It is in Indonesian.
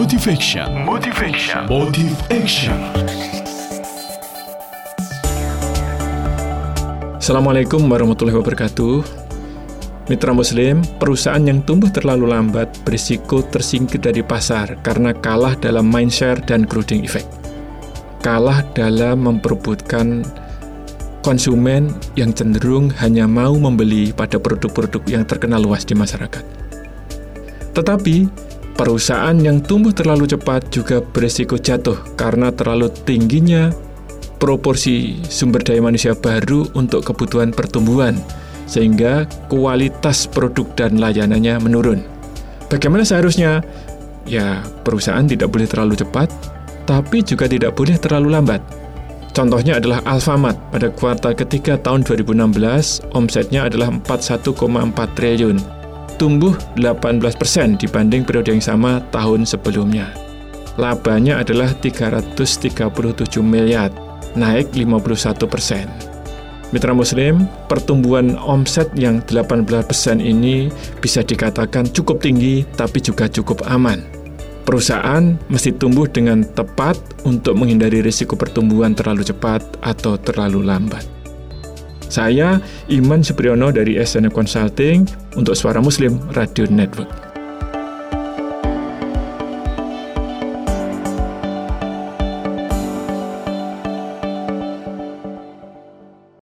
Motivation. Motivation. Motive Action. Assalamualaikum warahmatullahi wabarakatuh. Mitra Muslim, perusahaan yang tumbuh terlalu lambat berisiko tersingkir dari pasar karena kalah dalam mindshare dan crowding effect. Kalah dalam memperebutkan konsumen yang cenderung hanya mau membeli pada produk-produk yang terkenal luas di masyarakat. Tetapi, Perusahaan yang tumbuh terlalu cepat juga berisiko jatuh karena terlalu tingginya proporsi sumber daya manusia baru untuk kebutuhan pertumbuhan, sehingga kualitas produk dan layanannya menurun. Bagaimana seharusnya? Ya, perusahaan tidak boleh terlalu cepat, tapi juga tidak boleh terlalu lambat. Contohnya adalah Alfamart pada kuartal ketiga tahun 2016, omsetnya adalah 41,4 triliun tumbuh 18% dibanding periode yang sama tahun sebelumnya. Labanya adalah 337 miliar, naik 51 persen. Mitra Muslim, pertumbuhan omset yang 18% ini bisa dikatakan cukup tinggi tapi juga cukup aman. Perusahaan mesti tumbuh dengan tepat untuk menghindari risiko pertumbuhan terlalu cepat atau terlalu lambat. Saya Iman Supriyono dari SN Consulting untuk Suara Muslim Radio Network.